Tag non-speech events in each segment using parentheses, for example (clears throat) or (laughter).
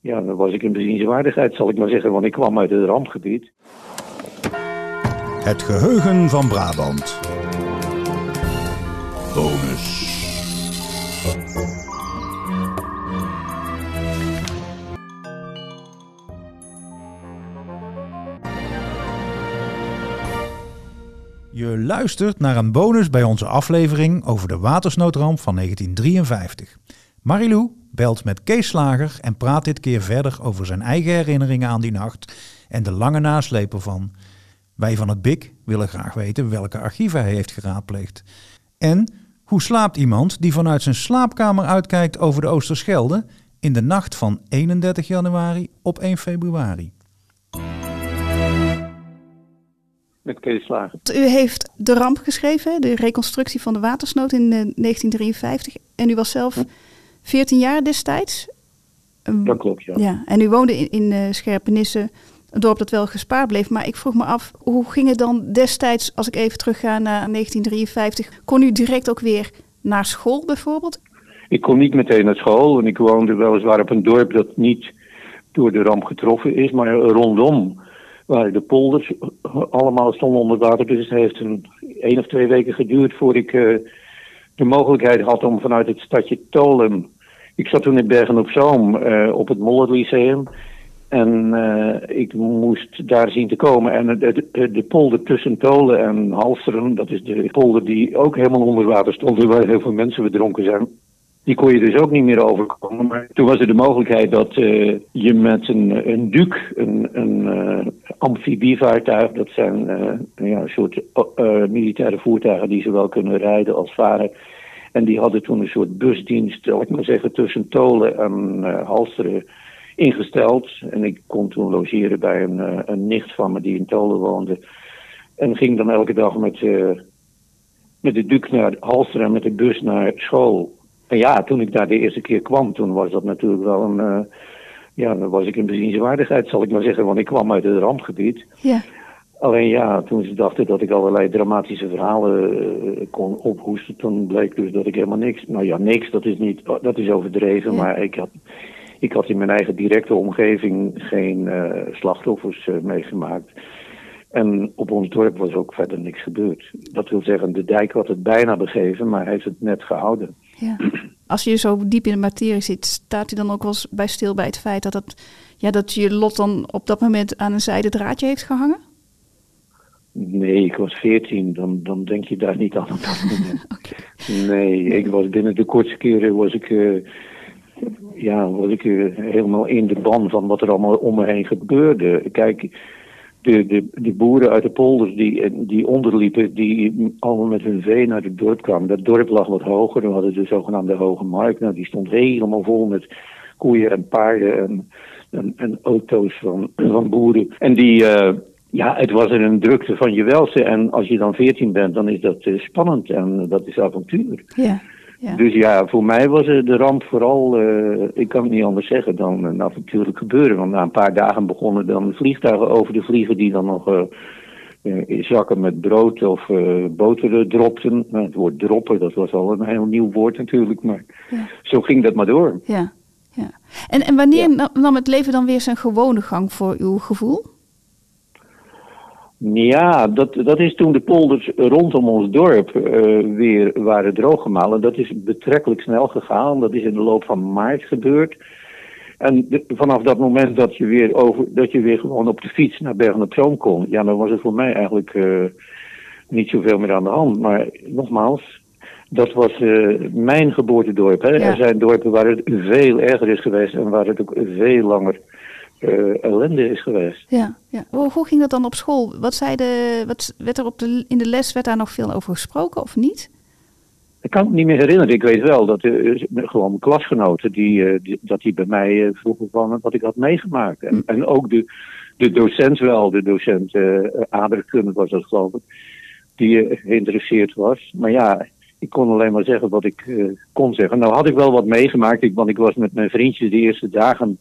ja, dan was ik in bezienswaardigheid, zal ik maar zeggen, want ik kwam uit het rampgebied. Het geheugen van Brabant. Bonus. Je luistert naar een bonus bij onze aflevering over de watersnoodramp van 1953. Marilou belt met Kees Slager en praat dit keer verder over zijn eigen herinneringen aan die nacht en de lange naslepen van. Wij van het BIC willen graag weten welke archieven hij heeft geraadpleegd. En hoe slaapt iemand die vanuit zijn slaapkamer uitkijkt over de Oosterschelde in de nacht van 31 januari op 1 februari? Met Kees Slager. U heeft de ramp geschreven, de reconstructie van de watersnood in 1953. En u was zelf 14 jaar destijds. Dat klopt, ja. ja. En u woonde in, in uh, Scherpenisse, een dorp dat wel gespaard bleef. Maar ik vroeg me af, hoe ging het dan destijds, als ik even terugga naar 1953, kon u direct ook weer naar school bijvoorbeeld? Ik kon niet meteen naar school, en ik woonde weliswaar op een dorp dat niet door de ramp getroffen is, maar rondom waren de polders allemaal stonden onder water. Dus het heeft een één of twee weken geduurd voordat ik uh, de mogelijkheid had om vanuit het stadje Tolem. Ik zat toen in Bergen op Zoom uh, op het Moller Lyceum. En uh, ik moest daar zien te komen. En de, de, de, polder tussen Tolen en Halsteren, dat is de polder die ook helemaal onder water stond, waar heel veel mensen verdronken zijn. Die kon je dus ook niet meer overkomen. Maar toen was er de mogelijkheid dat uh, je met een, een een, een uh, amfibievaartuig, dat zijn ja, een soort militaire voertuigen die zowel kunnen rijden als varen. En die hadden toen een soort busdienst, zal ik maar zeggen, tussen Tolen en Halsteren ingesteld. En ik kon toen logeren bij een, een nicht van me die in Tolen woonde. En ging dan elke dag met, met de duik naar Halsteren en met de bus naar school. En ja, toen ik daar de eerste keer kwam, toen was dat natuurlijk wel een. Uh, ja, dan was ik in bezienswaardigheid, zal ik maar zeggen, want ik kwam uit het rampgebied. Ja. Alleen ja, toen ze dachten dat ik allerlei dramatische verhalen uh, kon ophoesten, toen bleek dus dat ik helemaal niks. Nou ja, niks, dat is, niet, dat is overdreven, ja. maar ik had, ik had in mijn eigen directe omgeving geen uh, slachtoffers meegemaakt. En op ons dorp was ook verder niks gebeurd. Dat wil zeggen, de dijk had het bijna begeven, maar hij heeft het net gehouden. Ja. Als je zo diep in de materie zit, staat u dan ook wel eens bij stil bij het feit dat, het, ja, dat je lot dan op dat moment aan een zijden draadje heeft gehangen? Nee, ik was veertien, dan, dan denk je daar niet aan op dat moment. okay. (laughs) Nee, ik was binnen de kortste keren was ik, uh, ja, was ik uh, helemaal in de ban van wat er allemaal om me heen gebeurde. Kijk, de, de, de boeren uit de polders die, die onderliepen, die allemaal met hun vee naar het dorp kwamen. Dat dorp lag wat hoger, we hadden de zogenaamde Hoge Markt. Nou, die stond helemaal vol met koeien en paarden en, en, auto's van, van boeren. En die, uh, ja, het was een drukte van je welste. En als je dan veertien bent, dan is dat uh, spannend en dat is avontuur. Ja. Ja. Dus ja, voor mij was de ramp vooral, uh, ik kan het niet anders zeggen, dan een avontuurlijk gebeuren. Want na een paar dagen begonnen dan vliegtuigen over te vliegen die dan nog uh, uh, zakken met brood of boter dropten. Nou, het woord droppen, dat was al een heel nieuw woord natuurlijk, maar ja. zo ging dat maar door. Ja, ja. En, en wanneer ja. nam het leven dan weer zijn gewone gang voor uw gevoel? Ja, dat, dat is toen de polders rondom ons dorp uh, weer waren drooggemalen. Dat is betrekkelijk snel gegaan. Dat is in de loop van maart gebeurd. En de, vanaf dat moment dat je, weer over, dat je weer gewoon op de fiets naar Bergen op Zoom kon, ja, dan was het voor mij eigenlijk uh, niet zoveel meer aan de hand. Maar nogmaals, dat was uh, mijn geboortedorp. Hè? Ja. Er zijn dorpen waar het veel erger is geweest en waar het ook veel langer uh, ellende is geweest. Ja, ja. Hoe, hoe, ging dat dan op school? Wat, zei de, wat werd er op de, in de les, werd daar nog veel over gesproken of niet? Ik kan het niet meer herinneren. Ik weet wel dat uh, gewoon klasgenoten die, uh, die, dat die bij mij vroegen van wat ik had meegemaakt. En, mm. en ook de, de docent wel, de docent aardrijkskunde was dat geloof ik, die geïnteresseerd was. Maar ja, ik kon alleen maar zeggen wat ik kon zeggen. Nou had ik wel wat meegemaakt, ik, want ik was met mijn vriendjes de eerste dagen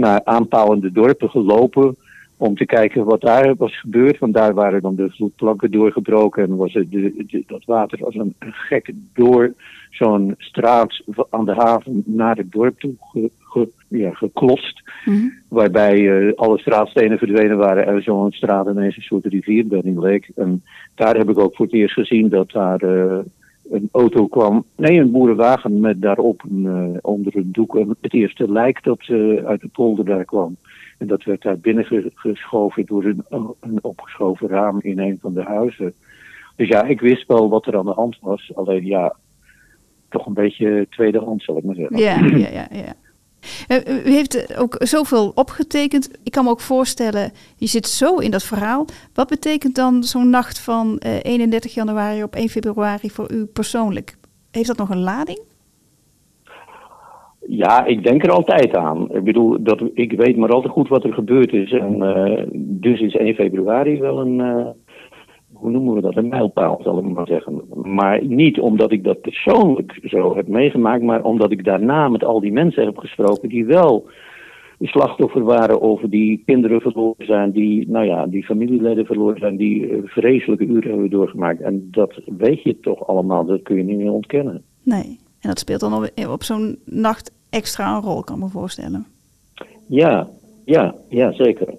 naar aanpalende dorpen gelopen. om te kijken wat daar was gebeurd. Want daar waren dan de vloedplanken doorgebroken en was het de, dat water als een, gek door zo'n straat aan de haven naar het dorp toe ge, ja, geklost. Mhm. Waarbij uh, alle straatstenen verdwenen waren en zo'n straat ineens een soort rivierbedding leek. En daar heb ik ook voor het eerst gezien dat daar uh, een auto kwam. Nee, een boerenwagen met daarop een, uh, onder een doek het eerste lijk dat uit de polder daar kwam. En dat werd daar binnen geschoven door een, een opgeschoven raam in een van de huizen. Dus ja, ik wist wel wat er aan de hand was. Alleen ja, toch een beetje tweede hand, zal ik maar zeggen. Ja, ja. ja. Eh, u heeft ook zoveel opgetekend. Ik kan me ook voorstellen, je zit zo in dat verhaal. Wat betekent dan zo'n nacht van 31 eh, januari op 1 februari voor u persoonlijk? Heeft dat nog een lading? Ja, ik denk er altijd aan. Ik bedoel, dat, ik weet maar altijd goed wat er gebeurd is. En dus is 1 februari wel een, hoe noemen we dat, een mijlpaal, zal ik maar zeggen. Maar niet omdat ik dat persoonlijk zo heb meegemaakt, maar omdat ik daarna met al die mensen heb gesproken die wel slachtoffer waren over die kinderen verloren zijn, die, nou ja, die familieleden verloren zijn, die uh, vreselijke uren hebben doorgemaakt. En dat weet je toch allemaal, dat kun je niet meer ontkennen. Nee, en dat speelt dan op, op zo'n nacht extra een rol, kan ik me voorstellen. Ja, ja, ja, zeker.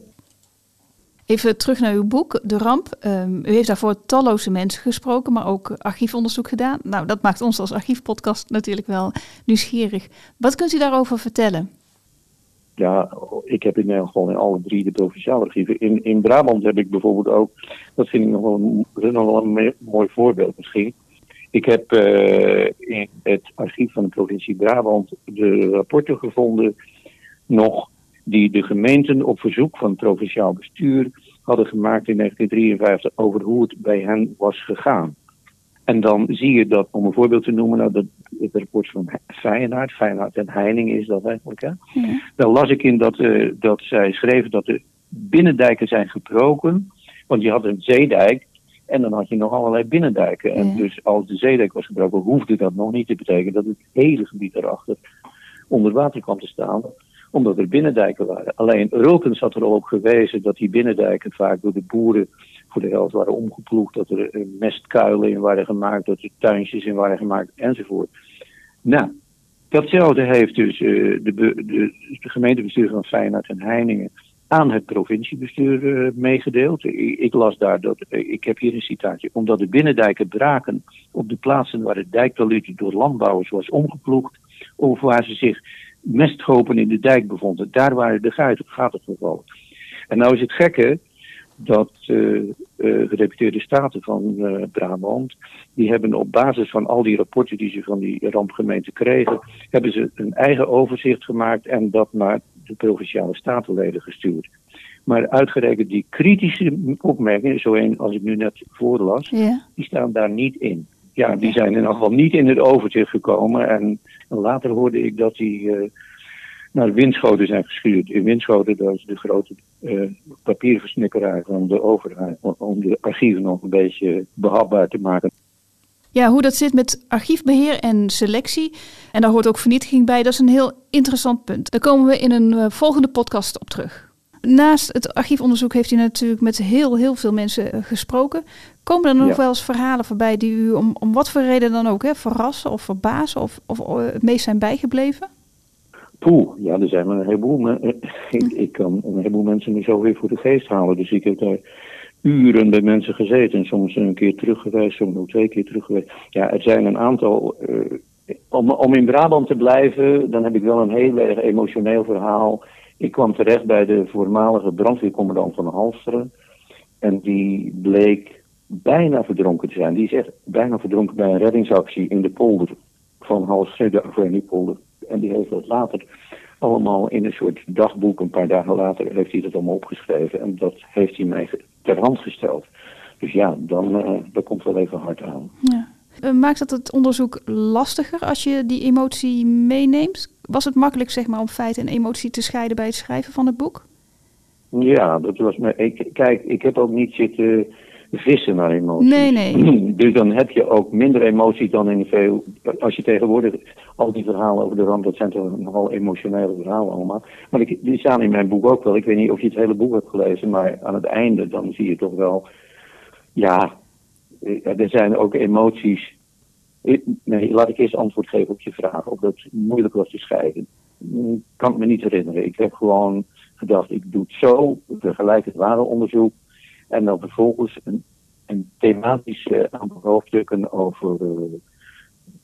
Even terug naar uw boek, De Ramp. Um, u heeft daarvoor talloze mensen gesproken, maar ook archiefonderzoek gedaan. Nou, dat maakt ons als archiefpodcast natuurlijk wel nieuwsgierig. Wat kunt u daarover vertellen? Ja, ik heb in Nederland gewoon in alle drie de provinciale archieven. In, in Brabant heb ik bijvoorbeeld ook, dat vind ik nog wel, een, wel mooi voorbeeld misschien. Ik heb uh, in het archief van de provincie Brabant de rapporten gevonden nog die de gemeenten op verzoek van het provinciaal bestuur hadden gemaakt in 1953 over hoe het bij hen was gegaan. En dan zie je dat, om een voorbeeld te noemen, nou, dat, het rapport van Feyenoord, Feyenoord en Heining is dat eigenlijk. Hè? Ja. Daar las ik in dat, uh, dat zij schreven dat de binnendijken zijn gebroken. Want je had een zeedijk en dan had je nog allerlei binnendijken. En dus als de zeedijk was gebroken, hoefde dat nog niet te betekenen dat het hele gebied erachter onder water kwam te staan omdat er binnendijken waren. Alleen Rulkens had er al op gewezen dat die binnendijken vaak door de boeren voor de helft waren omgeploegd, dat er eh, mestkuilen in waren gemaakt, dat er tuintjes in waren gemaakt enzovoort. Nou, datzelfde heeft dus uh, de, de, gemeentebestuur van Feyenoord en Heiningen aan het provinciebestuur uh, meegedeeld. Ik, las daar dat, ik heb hier een citaatje, omdat de binnendijken braken op de plaatsen waar het dijktaluut door landbouwers was omgeploegd, of waar ze zich mestgopen in de dijk bevonden. Daar waren de gaten gevallen. En nou is het gekke dat uh, gedeputeerde staten van uh, Brabant, die hebben op basis van al die rapporten die ze van die rampgemeente kregen, hebben ze een eigen overzicht gemaakt en dat naar de provinciale statenleden gestuurd. Maar uitgerekend die kritische opmerkingen, zo een als ik nu net voorlas, die staan daar niet in. Ja, die zijn in ieder geval niet in het overzicht gekomen. En later hoorde ik dat die uh, naar Winschoten zijn gestuurd. In Winschoten, dat is de grote uh, papierversnikkeraar van de overheid, om de archieven nog een beetje behapbaar te maken. Ja, hoe dat zit met archiefbeheer en selectie. En daar hoort ook vernietiging bij. Dat is een heel interessant punt. Daar komen we in een uh, volgende podcast op terug. Naast het archiefonderzoek heeft u natuurlijk met heel, heel veel mensen gesproken. Komen er nog wel eens verhalen voorbij die u om, om wat voor reden dan ook hè, verrassen of verbazen of, of uh, het meest zijn bijgebleven? Poeh, ja, er zijn een heleboel. (laughs) Ik, ik kan een heleboel mensen nu zo weer voor de geest halen. Dus ik heb daar uren bij mensen gezeten. Soms een keer terug geweest, soms ook twee keer terug geweest. Ja, er zijn een aantal. Uh, om, om in Brabant te blijven, dan heb ik wel een heel erg emotioneel verhaal. Ik kwam terecht bij de voormalige brandweercommandant van Halsteren. En die bleek bijna verdronken te zijn. Die is echt bijna verdronken bij een reddingsactie in de polder van Halsteren, de Averniepolder. En die heeft dat later allemaal in een soort dagboek, een paar dagen later, heeft hij dat allemaal opgeschreven. En dat heeft hij mij ter hand gesteld. Dus ja, dan uh, dat komt wel even hard aan. Ja. Eh, maakt dat het onderzoek lastiger als je die emotie meeneemt? Was het makkelijk zeg maar, om feit en emotie te scheiden bij het schrijven van het boek? Ja, dat was me. Ik, kijk, ik heb ook niet zitten vissen naar emoties. Nee, nee. (clears throat) Dus dan heb je ook minder emotie dan in veel. Als je tegenwoordig al die verhalen over de ramp, dat zijn toch nogal emotionele verhalen allemaal. Maar ik, die staan in mijn boek ook wel. Ik weet niet of je het hele boek hebt gelezen, maar aan het einde dan zie je toch wel. Ja, eh, er zijn ook emoties. Nee, laat ik eerst antwoord geven op je vraag. Of dat moeilijk was te scheiden. Mm, Kan ik me niet herinneren. Ik heb gewoon gedacht, ik doe het zo. Ik vergelijk het ware onderzoek. En dan vervolgens een, een thematisch eh, aantal hoofdstukken over eh,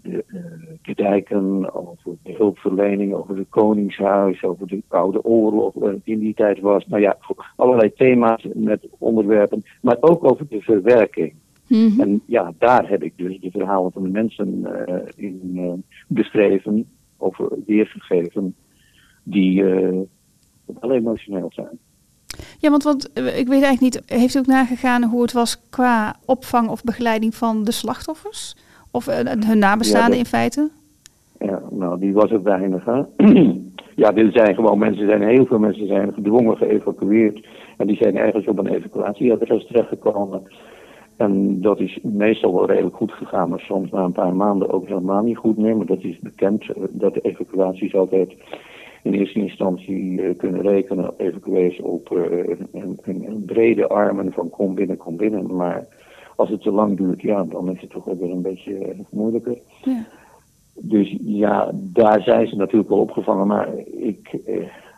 de, eh, de dijken, over de hulpverlening, over het Koningshuis, over de Koude Oorlog, waar het in die tijd was. Nou ja, allerlei thema's met onderwerpen, maar ook over de verwerking. Mhm. En ja, daar heb ik dus de verhalen van de mensen eh, in eh, beschreven, of weergegeven, die eh, wel emotioneel zijn. Ja, want, want eh, ik weet eigenlijk niet, heeft u ook nagegaan hoe het was qua opvang of begeleiding van de slachtoffers? Of eh, hun nabestaanden dat- in feite? Ja, nou, die was er weinig, hè. (clears throat) ja, dit zijn gewoon mensen, zijn heel veel mensen zijn gedwongen geëvacueerd. En die zijn ergens op een evacuatieadres terechtgekomen. En dat is meestal wel redelijk goed gegaan, maar soms na een paar maanden ook helemaal niet goed meer. Maar dat is bekend, eh, dat de evacuaties altijd in eerste instantie eh, kunnen rekenen, evacuees op eh, een, een, een brede armen van kom binnen, kom binnen. Maar als het te lang duurt, ja, dan is het toch ook weer een beetje eh, moeilijker. Ja. Dus ja, daar zijn ze natuurlijk wel opgevangen. Maar ik,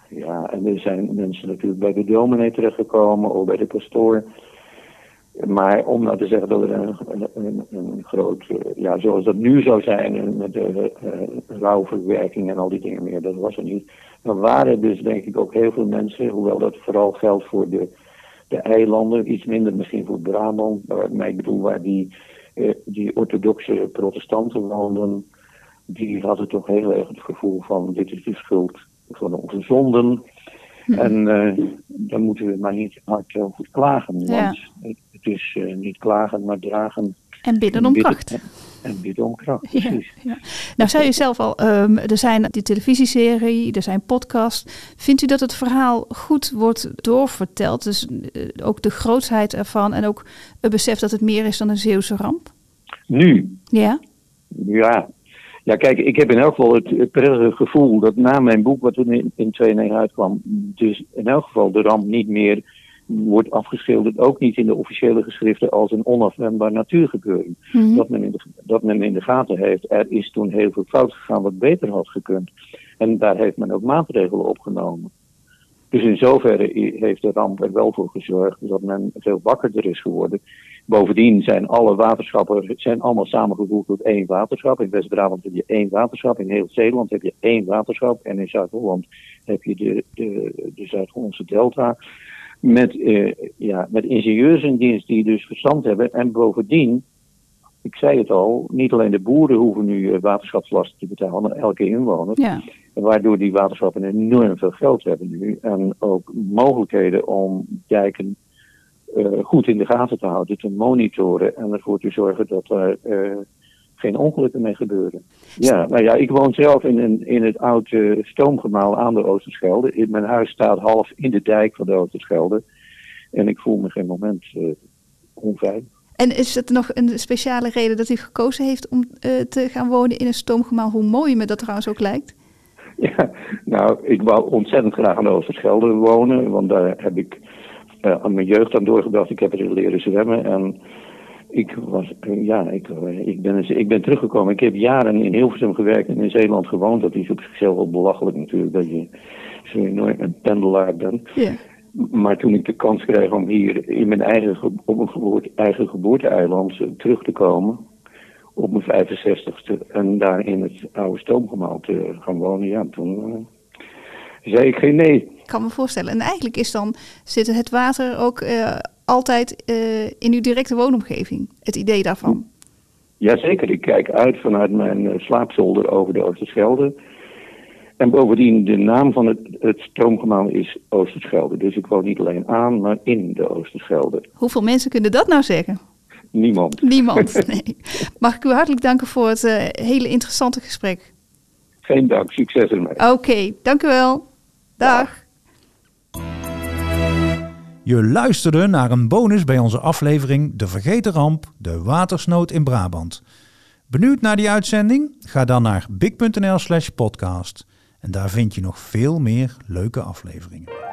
ja, en er zijn mensen natuurlijk bij de dominee terechtgekomen of bij de pastoor. Maar om nou te zeggen dat er een, een, groot, eh, ja, zoals dat nu zou zijn, met de eh, rouwverwerking en al die dingen meer, dat was er niet. Er waren dus denk ik ook heel veel mensen, hoewel dat vooral geldt voor de, de eilanden, iets minder misschien voor Brabant, maar maar ik bedoel waar die, eh, die orthodoxe protestanten woonden, die hadden toch heel erg het gevoel van dit is de schuld van onze zonden. En eh dan moeten we maar niet hard over klagen, Ja. want het, is eh, niet klagen, maar dragen. En bidden om kracht. En bidden om kracht, precies. ja. Nou, zei u zelf al, ehm, er zijn die televisieserie, er zijn podcasts. Vindt u dat het verhaal goed wordt doorverteld? Dus eh, ook de grootsheid ervan en ook het besef dat het meer is dan een Zeeuwse ramp? Nu, Ja? Ja. Ja, kijk, ik heb in elk geval het, het prettige gevoel dat na mijn boek, wat toen in, in 2009 uitkwam, dus in elk geval de ramp niet meer wordt afgeschilderd, ook niet in de officiële geschriften, als een onafwendbaar natuurgebeuren. Mhm. Dat, men in de, dat men in de gaten heeft, er is toen heel veel fout gegaan wat beter had gekund. En daar heeft men ook maatregelen opgenomen. Dus in zoverre heeft de ramp er wel voor gezorgd dat men veel wakkerder is geworden. Bovendien zijn alle waterschappen zijn allemaal samengevoegd tot één waterschap. In West-Brabant heb je één waterschap, in heel Zeeland heb je één waterschap en in Zuid-Holland heb je de, de, de Zuid-Hollandse delta. Met, eh, ja, met ingenieurs in dienst die dus verstand hebben. En bovendien, ik zei het al, niet alleen de boeren hoeven nu eh, waterschapslasten te betalen, maar elke inwoner. Ja. Waardoor die waterschappen enorm veel geld hebben nu. En ook mogelijkheden om dijken eh, goed in de gaten te houden, te monitoren en ervoor te zorgen dat er eh, geen ongelukken mee gebeuren. Ja, nou ja, ik woon zelf in, een, in het oude stoomgemaal aan de Oosterschelde. In- Mijn huis staat half in de dijk van de Oosterschelde. En ik voel me geen moment eh, onveilig. En is het nog een speciale reden dat u gekozen heeft om eh, te gaan wonen in een stoomgemaal? Hoe mooi me dat trouwens ook lijkt. Ja, nou, ik wou ontzettend graag aan de Oosterschelde wonen, want daar heb ik eh, aan mijn jeugd aan doorgebracht. Ik heb erin leren zwemmen en ik, was, eh, ja, ik, eh, ik, ben, ik ben teruggekomen. Ik heb jaren in Hilversum gewerkt en in Zeeland gewoond. Dat is op zichzelf wel belachelijk natuurlijk, dat je zo enorm een pendelaar bent. Maar toen ik de kans kreeg om hier in mijn eigen, ge- op mijn geboorte, eigen geboorteeiland eh, terug te komen, op mijn 65ste, en daar in het oude stoomgemaal te gaan wonen, ja, toen eh, zei ik geen nee. Ik kan me voorstellen. En eigenlijk is dan, zit het water ook eh, altijd eh, in uw directe woonomgeving. Het idee daarvan. Jazeker, ik kijk uit vanuit mijn eh, slaapzolder over de Oosterschelde. En bovendien, de naam van het, het stoomgemaal is Oosterschelde. Dus ik woon niet alleen aan, maar in de Oosterschelde. Hoeveel mensen kunnen dat nou zeggen? Niemand. Niemand. (laughs) Nee. Mag ik u hartelijk danken voor het hele interessante gesprek. Geen dank, succes ermee. Oké, dank u wel. Dag. Je luisterde naar een bonus bij onze aflevering De Vergeten Ramp, de watersnood in Brabant. Benieuwd naar die uitzending? Ga dan naar big.nl slash podcast. En daar vind je nog veel meer leuke afleveringen.